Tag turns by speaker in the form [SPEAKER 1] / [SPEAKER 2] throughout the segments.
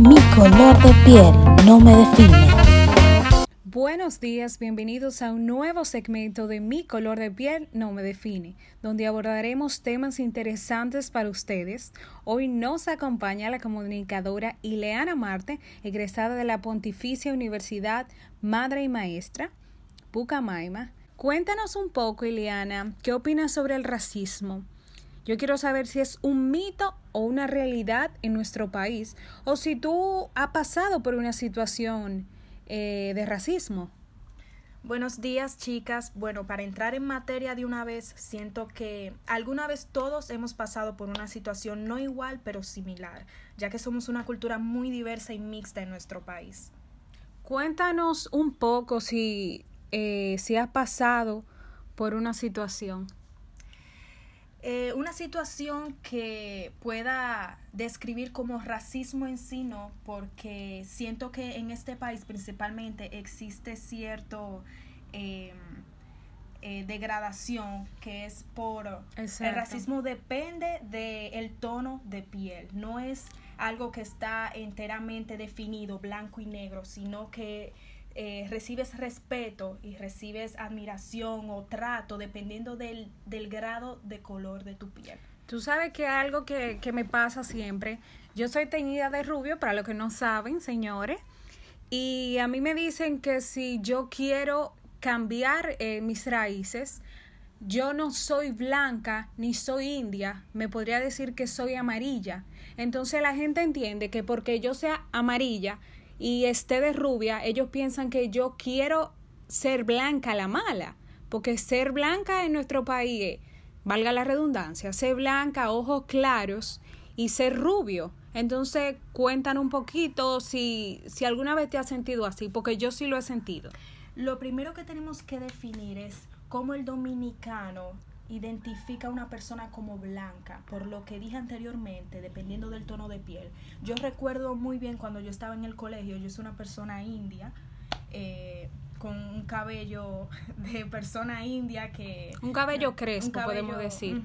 [SPEAKER 1] Mi color de piel no me define.
[SPEAKER 2] Buenos días, bienvenidos a un nuevo segmento de Mi color de piel no me define, donde abordaremos temas interesantes para ustedes. Hoy nos acompaña la comunicadora Ileana Marte, egresada de la Pontificia Universidad Madre y Maestra, Pucamaima. Cuéntanos un poco, Ileana, ¿qué opinas sobre el racismo? Yo quiero saber si es un mito o una realidad en nuestro país, o si tú has pasado por una situación eh, de racismo.
[SPEAKER 3] Buenos días, chicas. Bueno, para entrar en materia de una vez, siento que alguna vez todos hemos pasado por una situación no igual, pero similar, ya que somos una cultura muy diversa y mixta en nuestro país.
[SPEAKER 2] Cuéntanos un poco si, eh, si has pasado por una situación.
[SPEAKER 3] Eh, una situación que pueda describir como racismo en sí, no, porque siento que en este país principalmente existe cierto em, eh, degradación que es por el racismo depende del tono de piel, no es algo que está enteramente definido blanco y negro, sino que eh, recibes respeto y recibes admiración o trato dependiendo del, del, grado de color de tu piel.
[SPEAKER 2] Tú sabes que algo que, que me pasa siempre, yo soy teñida de rubio, para los que no saben, señores, y a mí me dicen que si yo quiero cambiar eh, mis raíces, yo no soy blanca ni soy india, me podría decir que soy amarilla. Entonces la gente entiende que porque yo sea amarilla, y esté de rubia, ellos piensan que yo quiero ser blanca la mala, porque ser blanca en nuestro país, valga la redundancia, ser blanca, ojos claros y ser rubio. Entonces, cuentan un poquito si, si alguna vez te has sentido así, porque yo sí lo he sentido.
[SPEAKER 3] Lo primero que tenemos que definir es cómo el dominicano identifica a una persona como blanca, por lo que dije anteriormente, dependiendo del tono de piel. Yo recuerdo muy bien cuando yo estaba en el colegio, yo soy una persona india, eh, con un cabello de persona india que...
[SPEAKER 2] Un cabello crespo, podemos decir.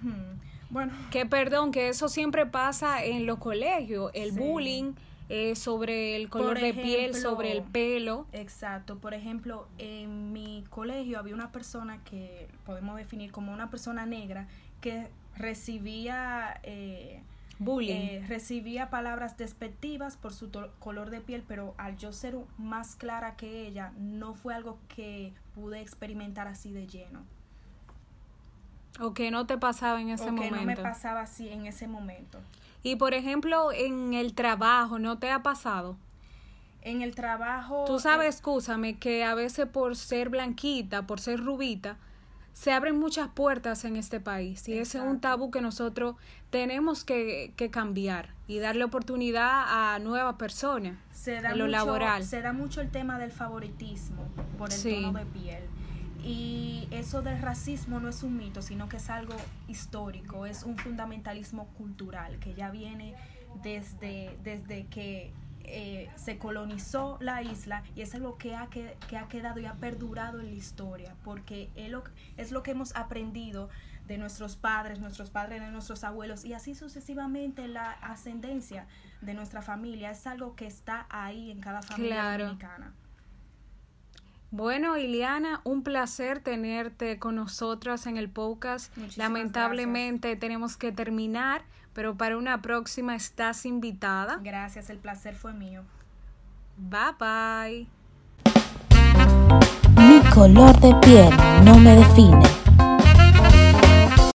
[SPEAKER 2] Bueno. Que perdón, que eso siempre pasa en los colegios, el bullying eh, sobre el color de piel, sobre el pelo.
[SPEAKER 3] Exacto. Por ejemplo, en mi colegio había una persona que podemos definir como una persona negra que recibía... Eh, Bullying. Eh, recibía palabras despectivas por su color de piel, pero al yo ser más clara que ella, no fue algo que pude experimentar así de lleno.
[SPEAKER 2] O que no te pasaba en ese momento.
[SPEAKER 3] Que no me pasaba así en ese momento.
[SPEAKER 2] Y por ejemplo, en el trabajo, ¿no te ha pasado?
[SPEAKER 3] En el trabajo.
[SPEAKER 2] Tú sabes, eh, escúchame, que a veces por ser blanquita, por ser rubita, se abren muchas puertas en este país. Y ese es un tabú que nosotros tenemos que, que cambiar y darle oportunidad a nuevas personas en lo laboral.
[SPEAKER 3] Se da mucho el tema del favoritismo por el tono de piel. Y eso del racismo no es un mito, sino que es algo histórico, es un fundamentalismo cultural que ya viene desde, desde que eh, se colonizó la isla y es algo que ha, que, ha quedado y ha perdurado en la historia, porque es lo, es lo que hemos aprendido de nuestros padres, nuestros padres de nuestros abuelos y así sucesivamente la ascendencia de nuestra familia es algo que está ahí en cada familia dominicana.
[SPEAKER 2] Bueno, Iliana, un placer tenerte con nosotras en el podcast. Lamentablemente tenemos que terminar, pero para una próxima estás invitada.
[SPEAKER 3] Gracias, el placer fue mío.
[SPEAKER 2] Bye bye.
[SPEAKER 1] Mi color de piel no me define.